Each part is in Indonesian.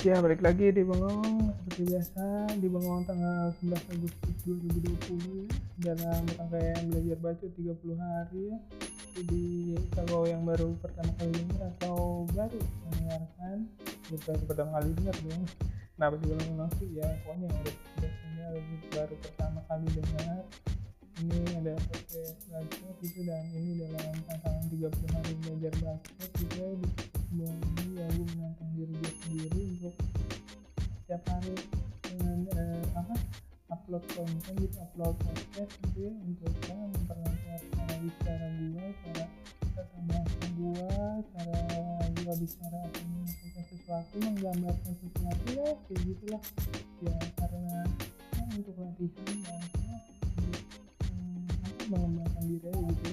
Ya, balik lagi di Bengong seperti biasa di Bengong tanggal 11 Agustus 2020 ya dalam rangkaian belajar baca 30 hari. Jadi kalau yang baru pertama kali dengar atau baru mendengarkan, bukan pertama kali dengar dong. Diulang-ulang sih ya pokoknya yang biasanya baru pertama kali dengar ini ada podcast baca gitu dan ini dalam tantangan 30 hari belajar baca juga ini ya gue menantang diri gue sendiri untuk setiap hari dengan eh, apa upload konten gitu upload podcast gitu ya untuk kan memperlancar cara bicara gue cara kata bahasa gue cara gue bicara atau menyampaikan sesuatu menggambarkan sesuatu ya kayak gitulah. Ya karena ya, untuk latihan ya untuk hmm, mengembangkan diri gitu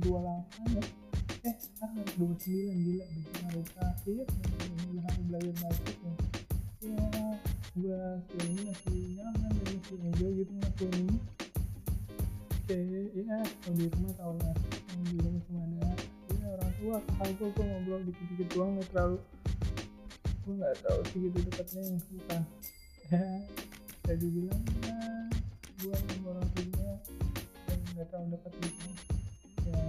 28 ya eh sekarang harus 29 gila. Bikin harus sakit ya, harus belajar basket ya. Ya gue masih nyaman dan masih enjoy gitu masih ini. Oke ya kalau rumah tau lah. Di rumah cuma ada ya orang tua aku gue gue ngobrol dikit-dikit doang nggak terlalu aku nggak tahu sih gitu dekatnya yang suka ya jadi bilang ya gue sama orang tua dan nggak tau dekat gitu ya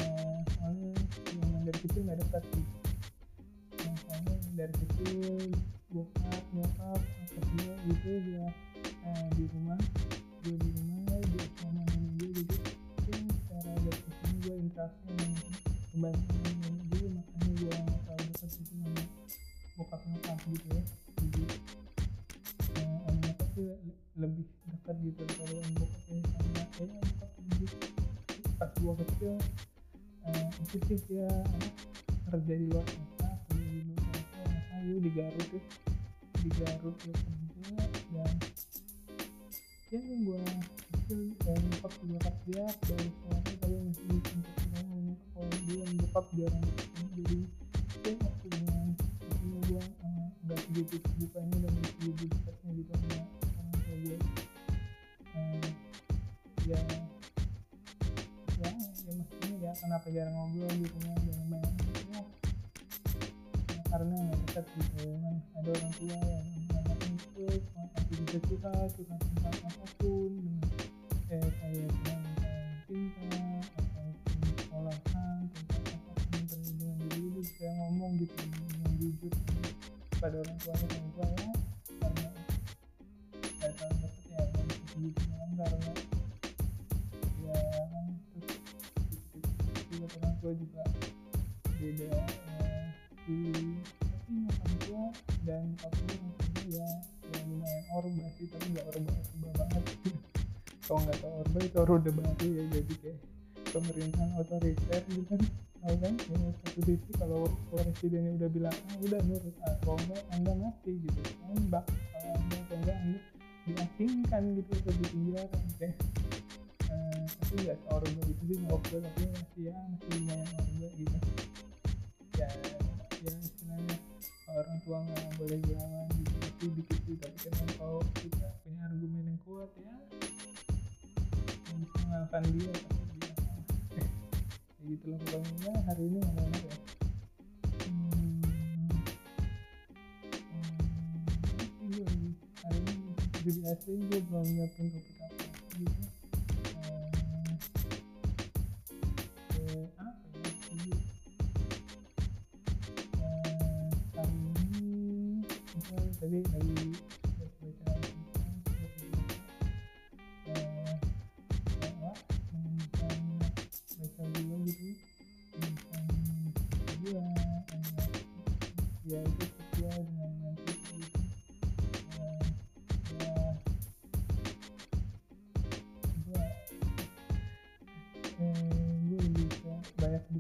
soalnya yang dari kecil nggak dekat sih. Ya, soalnya dari kecil bokap nyokap kakak gue gitu gue eh, di rumah gue di rumah dia sama nenek gue jadi ya secara dari kecil gue interaksi dengan kebanyakan nenek makanya gue nggak terlalu dekat gitu sama bokap nyokap gitu ya eh, nyokap juga kerja dari sore tapi masih ketemu sama nyokap kalau dia om bokap jarang jadi ya waktu dengan artinya gue uh, nggak segitu terbukanya dan nggak segitu dekatnya gitu sama orang tua gue uh, ya ya ya maksudnya ya kenapa jarang ngobrol gitu ya jarang banyak ya, karena nggak dekat gitu kan. Ada orang tua yang anaknya itu nanti bisa curhat curhat tentang orang tuanya orang tua ya. Karena terlalu deket ya segitu kan karena ya kan juga orang tua juga beda si tapi nyokap tua dan nyokap orang tua ya. Ya lumayan orba sih tapi nggak orba orba banget. Kalau nggak tahu orba itu orde baru ya jadi kayak pemerintahan otoriter gitu kan tahu kan? Ya satu sisi kalau presidennya udah bilang ah udah nurut ah kalau enggak anda mati gitu. Tembak kalau anda atau enggak anda diasingkan gitu di penjara oke. Eh, tapi nggak seorba itu sih ngobrol tapi masih ya masih lumayan orba gitu. Ya ya istilahnya orang tua nggak boleh lawan gitu tapi dikit sih tapi kan kalau kita punya argumen yang kuat ya. Bisa mengalahkan dia ya gitu loh pokoknya. Hari ini enak ya. Hmm, hmm, gue lagi hari ini. Seperti biasa gue belum nyiapin topik apa. Gitu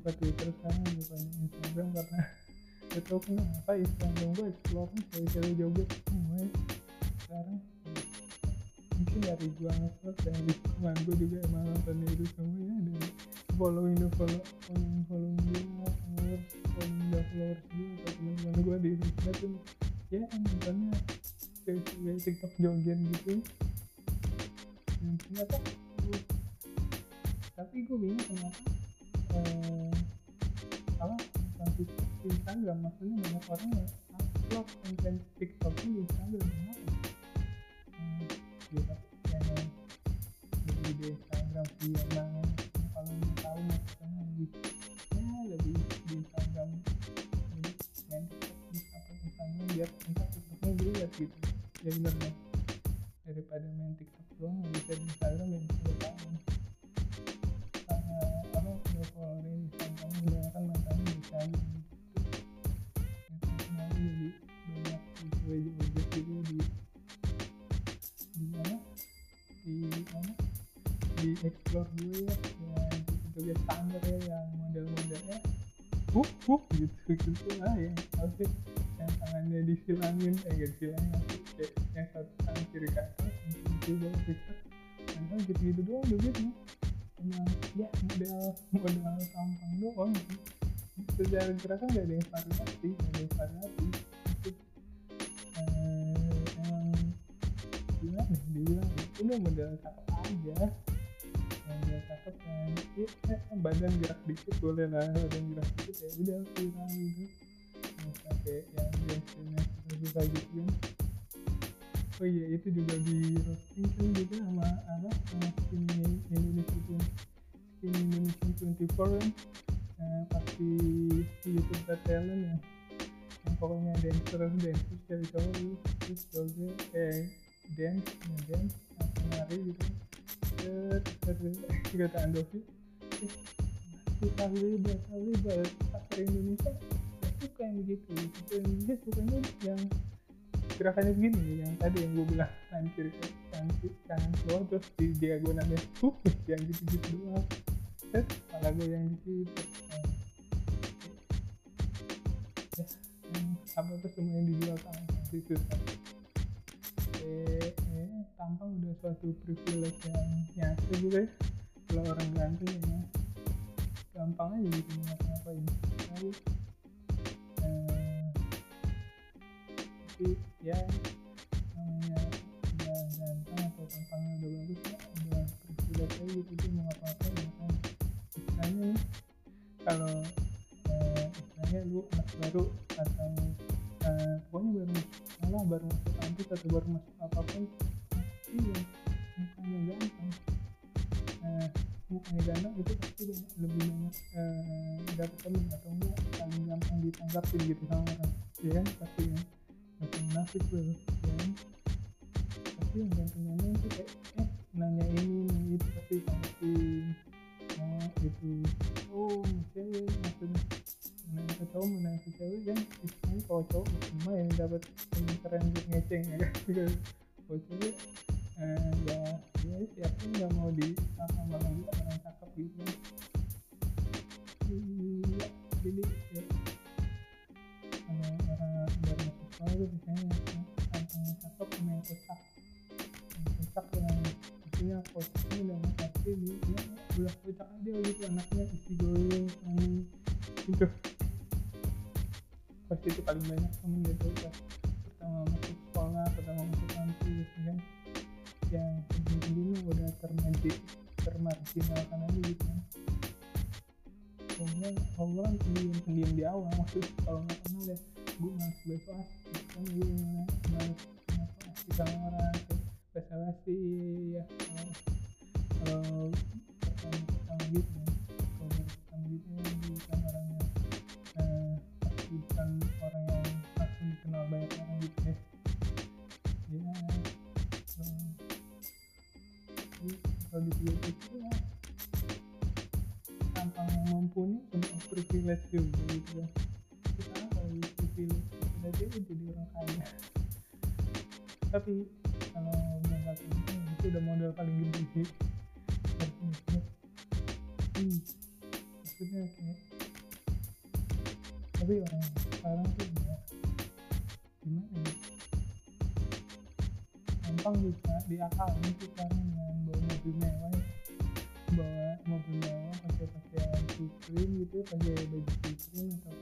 buka Twitter sekarang bukan Instagram karena gak tau kenapa Instagram gue explore nih cewek-cewek joget semua ya. sekarang mungkin dari gue nge dan di teman gue juga emang nonton itu semua ya dan following the follow following following gue followers following the followers gue atau teman-teman gue di tuh ya nontonnya cewek-cewek tiktok joget gitu orang yang upload konten TikToknya di Instagram kenapa ya, yang lebih di Instagram sih emang kalau mau tahu maksudnya lebih ya lebih di Instagram. Jadi main TikTok di Instagram biar entah TikToknya dilihat gitu. Ya benar gitu gitu lah yang tangannya disilangin eh gak disilangin kayak yang satu tangan kiri ke atas yang kiri bawah gitu gitu doang duitnya emang ya model model tampang doang. Secara gerakan gak ada yang variasi gak ada yang variasi. Itu eh, emang gimana nih dibilang udah model cakep aja model cakep yang ya, badan gerak dikit boleh lah badan gerak dikit ya udah viral gitu kayak yang biasanya susah gitu kan oh iya itu juga di roasting kan juga sama apa sama skinny Indonesia pun skinny Indonesia 24 kan nah, pasti di YouTube Got Talent ya yang pokoknya dancer dancer dari cowok gitu terus joget kayak dance ya dance atau nari gitu kata Andovi eh, kali kali pasar Indonesia suka yang begitu. Yang dia sukanya yang gerakannya begini yang tadi yang gue bilang kanan kiri kanan kiri kanan bawah terus di diagonalnya uh yang gitu gitu doang. Terus kepala gue yang di situ ya apa tuh semua yang dijual tampang itu eh, tampang udah suatu privilege yang nyata juga ya. Kalau orang ganteng ya gampang aja gitu ngapa-ngapain tapi tapi ya namanya udah ganteng atau tampangnya udah bagus ya udah privilege aja gitu dia mau ngapa-ngapain ya kan? Istilahnya nih kalau eh, istilahnya lu anak baru atau eh, pokoknya baru sekolah baru masuk kampus atau baru masuk apa pun jadi ya kalau orang masuk sekolah itu biasanya tampangnya cakep sama yang kocak yang kocak yang maksudnya kocaknya udah nggak pasti dia dia udah kocak aja gitu anaknya isi goyang main gitu kalau dipikir-pikir ya yang mumpuni untuk privilege juga gitu ya kita kalau privilege privilege itu jadi orang kaya tapi kalau berangkat itu udah modal paling gede sih supreme gitu ya pakai baju supreme atau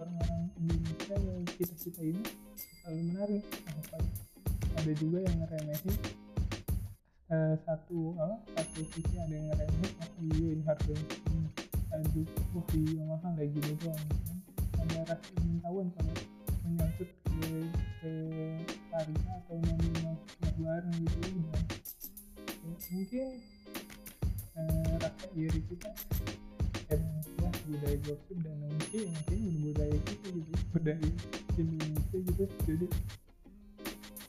orang-orang Indonesia yang kita ini selalu menarik. Apa ada juga yang ngeremehin eh, satu apa satu sisi ada yang ngeremehin oh iya ini harganya segini aduh wah iya mahal kayak gini doang. Ada rasa ingin tahuan kalau menyangkut ke, ke harga atau nominal sebuah barang gitu. Ya, mungkin eh, rasa iri kita emang ya budaya gosip mungkin mungkin udah budaya kita gitu budaya Indonesia gitu. Jadi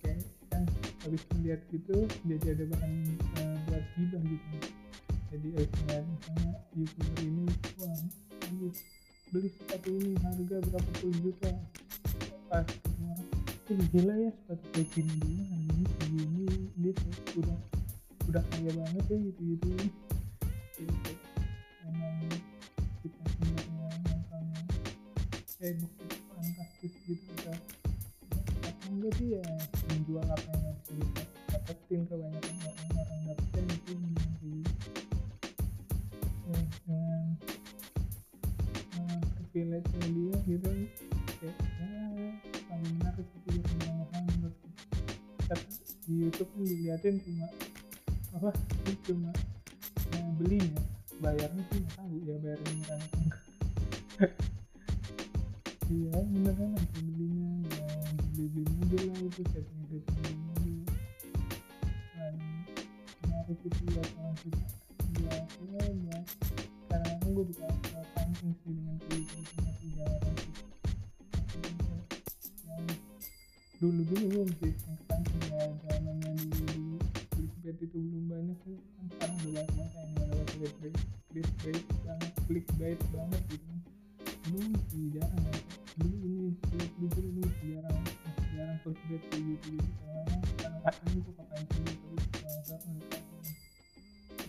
kayak kan habis melihat gitu jadi ada bahan eh, buat gibah gitu. Jadi habis melihat misalnya youtuber ini wah habis beli sepatu ini harga berapa puluh juta? Pas ketemu orang eh gila ya sepatu kayak gini harganya segini dia udah udah kaya banget ya gitu gitu eh bukan fantastis gitu atau enggak sih ya menjual apa yang bisa kita dapetin kebanyakan orang-orang dapetin itu ya, dengan uh, privilege nya dia gitu kayak ya paling menarik itu ya tapi di YouTube kan diliatin cuma apa cuma eh, belinya bayarnya sih iya beneran apa belinya ya beli beli lah itu setting setting beli mobil dan menarik itu buat orang kita ya buat kadang-kadang gue uh, pancing sih dengan gitu gitu Maksudnya kayak yang dulu dulu gue masih yang kepancing ya zamannya dulu clickbait itu belum banyak sih kan sekarang udah banyak banget yang mana clickbait clickbait banget clickbait banget gitu kan. Dulu masih jarang gitu gitu karena kepancing gitu kepancing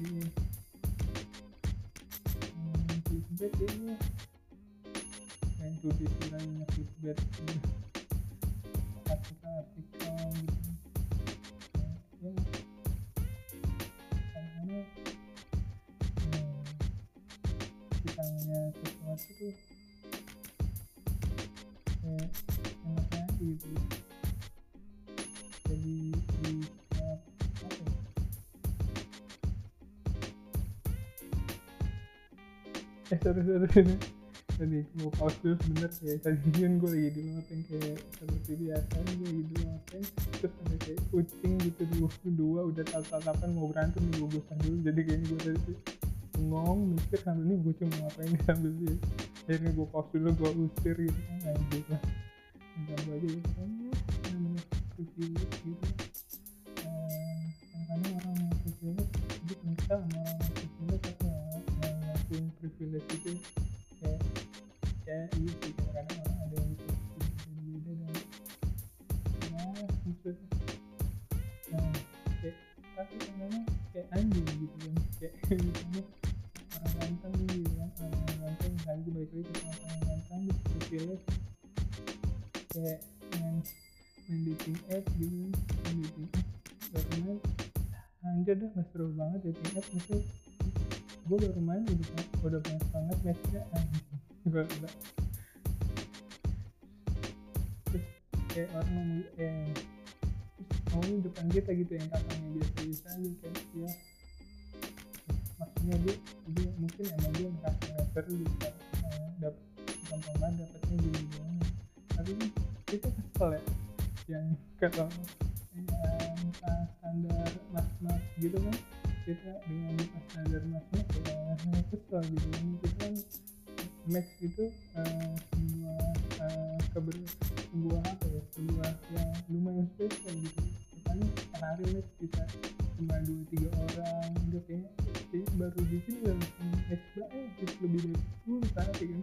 iya. Hmm, clickbait ya ini yang tuh clickbait. Artikel-artikel gitu sesuatu tuh. Kayak enaknya gitu sorry sorry sorry. Tadi mau pause dulu sebentar kayak tadi kan gue lagi di loteng kayak seperti biasa gue lagi di loteng terus ada kayak kucing gitu dua dua udah tatap-tatapan mau berantem nih gue bosan dulu jadi kayaknya gue tadi bengong mikir sambil ini gue cuma ngapain nih sambil sih akhirnya gue pause dulu gue usir gitu kan anjir. Lah ganggu aja gitu kan ya namanya privilege gitu. Eh, kadang-kadang orang yang privilege dia kental sama orang privilege itu kayak kayak iya sih orang ada yang gitu beda-beda dan ya nah kayak tapi kadang-kadang kayak anjing gitu kan kayak anjing gue udah terus kayak orang ngomong eh ngomongin depan kita gitu yang katanya biasa-biasa aja kayak ya maksudnya dia dia mungkin emang dia ngerasa letter gitu kan eh, dapet gampang banget dapetnya gini doang tapi kita kesel ya yang kalau yang uh, standar mas-mas gitu kan. Kita dengan muka standar mas-mas ya kesel gitu. kita kan match itu uh, sebuah uh, keber sebuah apa ya sebuah yang lumayan spesial gitu. Makanya sehari match bisa cuma dua tiga orang udah kayak kayak baru bikin udah langsung match banget gitu lebih dari sepuluh kali kan.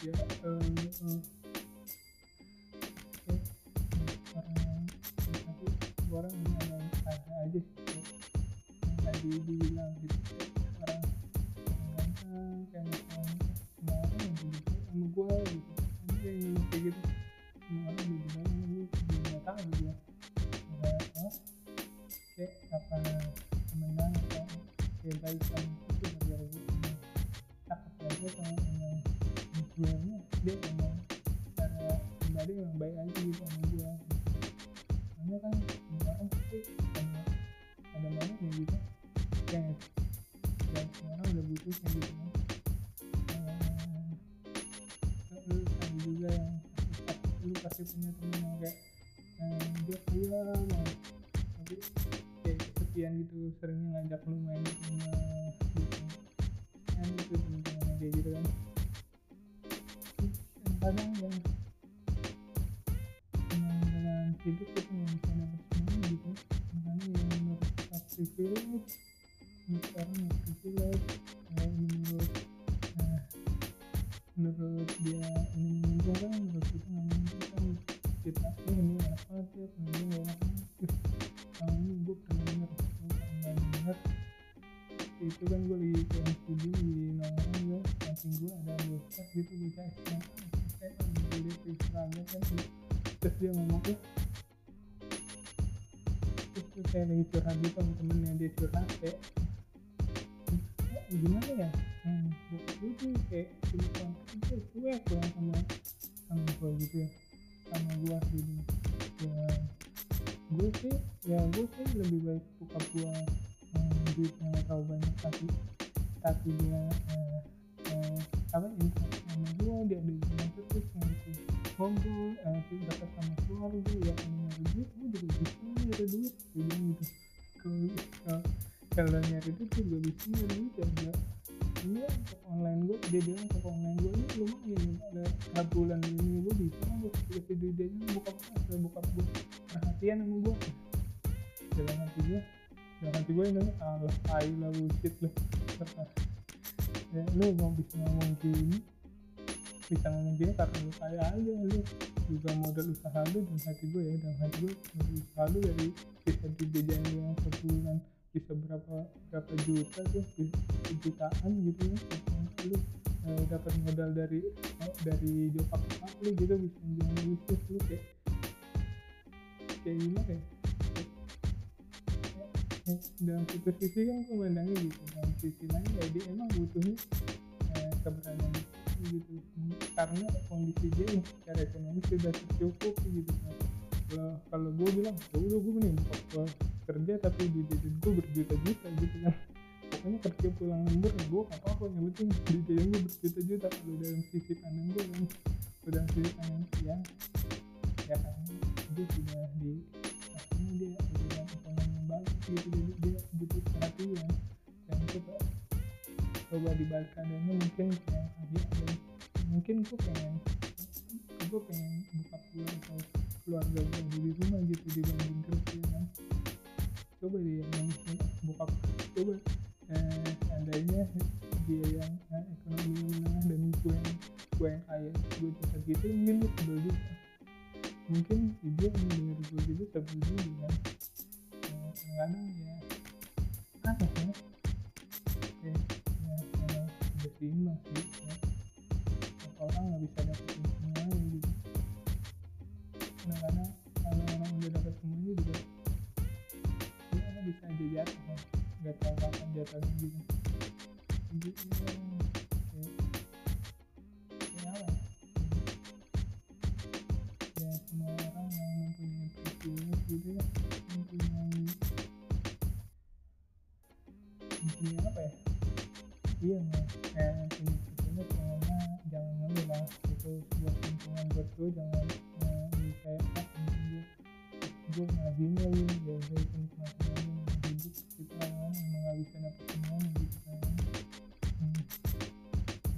Ya um, um, orang tapi orang ini ada aja sih. Yang tadi dibilang bilang gitu pasti punya temen yang kayak eh, dia kaya banget tapi kayak kesepian gitu seringnya ngajak lu main gitu bocah SMA kayak dia seragam kan terus dia ngomong terus tuh kayak lagi curhat gitu sama temennya dia curhat kayak "Eh, gimana ya? Hmm, bokap gue tuh kayak cuma konten tuh cuek banget sama sama gue gitu ya sama gue gitu ya gue sih ya gue sih lebih baik bokap gue hmm, duitnya nggak terlalu banyak tapi tapi dia eh, eh, apa interest sama gue dia ada hubungan terus itu ngobrol eh, kita dapat sama keluarga ya kalau nyari duit gue juga bisa nyari duit bilang gitu. Kalau kalau- nyari duit juga bisa nyari duit ya enggak. Ini toko online gue dia bilang toko online gue ini lumayan ada tiap bulan ini gue bisa gue kasih duit dia buka buka buka gue perhatian sama gue dalam hati gue dalam hati gue ini alah tai lah bullshit lah ya lu mau bisa ngomong gini. Bisa ngomong gini karena lu kaya aja lu juga modal usaha lu dalam hati gue ya dalam hati gue modal usaha lu dari bisa dijajan yang sebulan bisa berapa berapa juta tuh bisa jutaan gitu ya. Lu eh, dapat modal dari oh, dari jopak jopak lu gitu bisa jalan bisnis lu kayak kayak gimana ya? Eh, dalam satu sisi kan gue mandangnya gitu. Dalam sisi lain ya dia emang butuhnya eh, keberanian itu gitu. Karena kondisi dia yang secara ekonomi sudah tercukupi gitu. Kan kalau kalau gue bilang udah gue nih gua kerja tapi di jajan gue berjuta-juta gitu kan. Pokoknya kerja pulang lembur gue gak apa-apa yang penting di jajan gue berjuta-juta. Kalau dalam sisi pandang gue kan udah sisi pandang ya ya kan dia sudah di akhirnya dia gitu. Jadi dia butuh perhatian dan coba coba dibalik keadaannya mungkin kayak ada mungkin gue pengen gue pengen buka gue atau keluarga gue di rumah gitu dibanding kerja kan. Coba dia yang bokap coba eh, seandainya dia yang eh, ekonomi menengah dan gue yang gue yang kaya gue cepat gitu mungkin dia sebel juga. Mungkin dia mendengar gue gitu sebel juga kan Kadang-kadang ya. Aneh ya Oke, ya. Memang udah seimbang sih ya. Orang nggak bisa dapetin semuanya gitu. Kadang-kadang kalau orang udah dapet semuanya juga ya bisa aja jatuh nggak tahu kapan jatuhnya gitu. Jadi ya gue malah lagi ya itu nikmatin aja namanya hidup kita kan emang gak gitu kan. Hmm.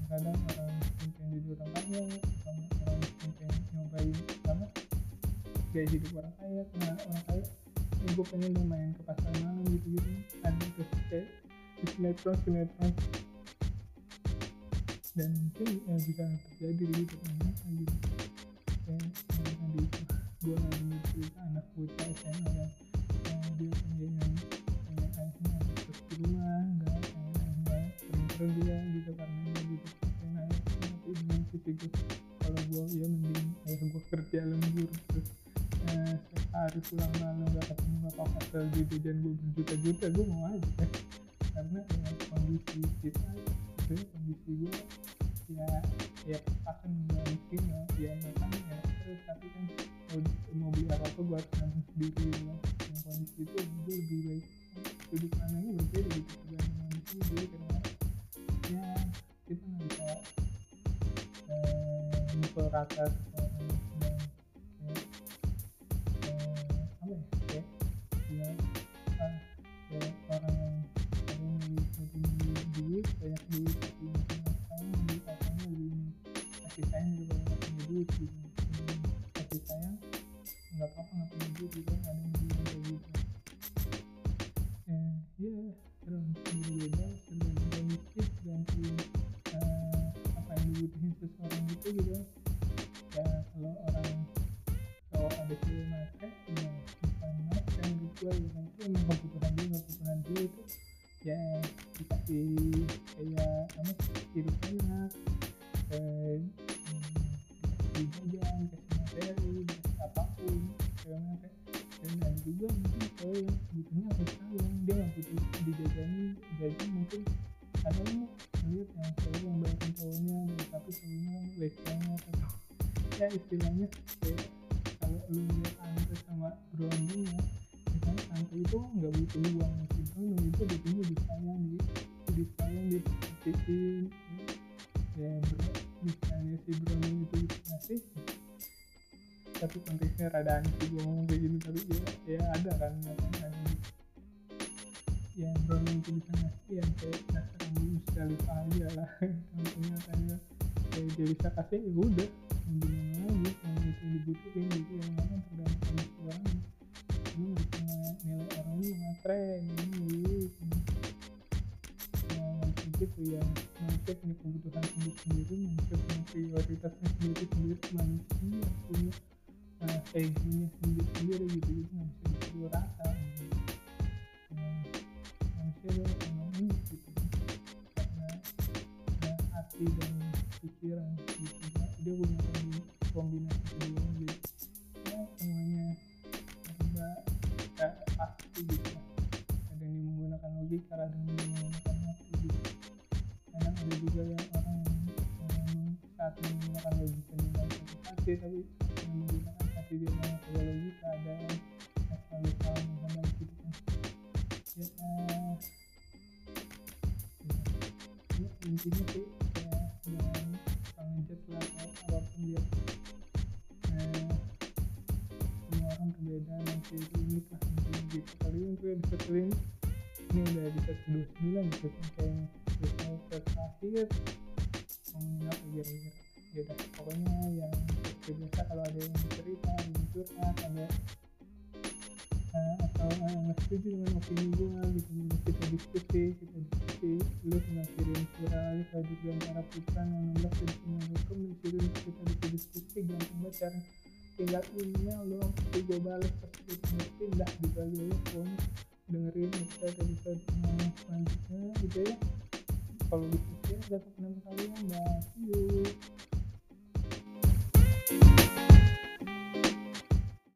kadang orang miskin pengen jadi orang kaya sama orang miskin pengen nyobain sama gaya hidup orang kaya karena orang kaya. Ya gue pengen dong main ke pasar malam gitu gitu. Ada tuh kayak di sinetron sinetron. Dan mungkin ya, bisa terjadi di hidup anak gitu. Kayak yang tadi itu gue dengar cerita bocah SMA yang yang dia pengen pengen ayahnya terus di rumah ke dia gitu karena dia perhatian ayah tapi dengan gue kalau gue ya mending ayah gue kerja lembur. Terus eh, hari pulang malam gak ketemu gak apa-apa gitu dan gue berjuta-juta gue mau aja. Karena ya, kondisi kita ya, kondisi gue ya ya akan mungkin ya ya makanya ya terus tapi kan mau, mau beli apa apa nanggung sendiri kan yang kondisi itu gue lebih baik. Sudut pandangnya berbeda gitu tergantung kondisi jadi karena ya kita nggak bisa mukul rata eh, apa ya kayak ya, ah, orang yang banyak duit nggak apa-apa nggak punya duit gitu. Ada yang bilang gitu. Eh ya terus berbeda tergantung kondisi tergantung eh, apa yang dibutuhin seseorang gitu gitu Brondong ya ya kan Ante itu nggak butuh uang Brondong itu butuhnya disayang di disayang diperhatiin ya, ya. Bro misalnya si Brondong itu bisa ngasih tapi konteksnya rada aneh sih gue ngomong kayak gini tapi ya ya ada kan ya kan gitu. yang Browning itu bisa ngasih yang kayak dasar sekali aja lah. Contohnya kayak kayak dia bisa kasih? Ya udah sendiri sendiri gitu gitu nggak bisa dipukul rata gitu. Ya, manusia dia emang unik gitu kan karena uh, hati dan pikiran gitu kan dia punya kombi- kombinasi berbeda nanti itu unik intinya gitu kali ini untuk episode kali ini ini udah episode ke 29 gitu. Kan kayaknya episode terakhir ngomongin apa kira-kira ya udah. Pokoknya yang biasa kalau ada yang cerita ada yang curhat ada eh, atau eh, nggak setuju dengan opini gue gitu boleh kita diskusi kita diskusi lu tinggal kirim surat aja ke dirgantara putra 16 di gmail.com di situ kita bisa diskusi gampang banget cara tinggal email doang pasti gue balas pasti kita pindah gitu aja ya pokoknya dengerin episode episode selanjutnya gitu ya. Kalau bisa share atau kenapa kalian dah. See you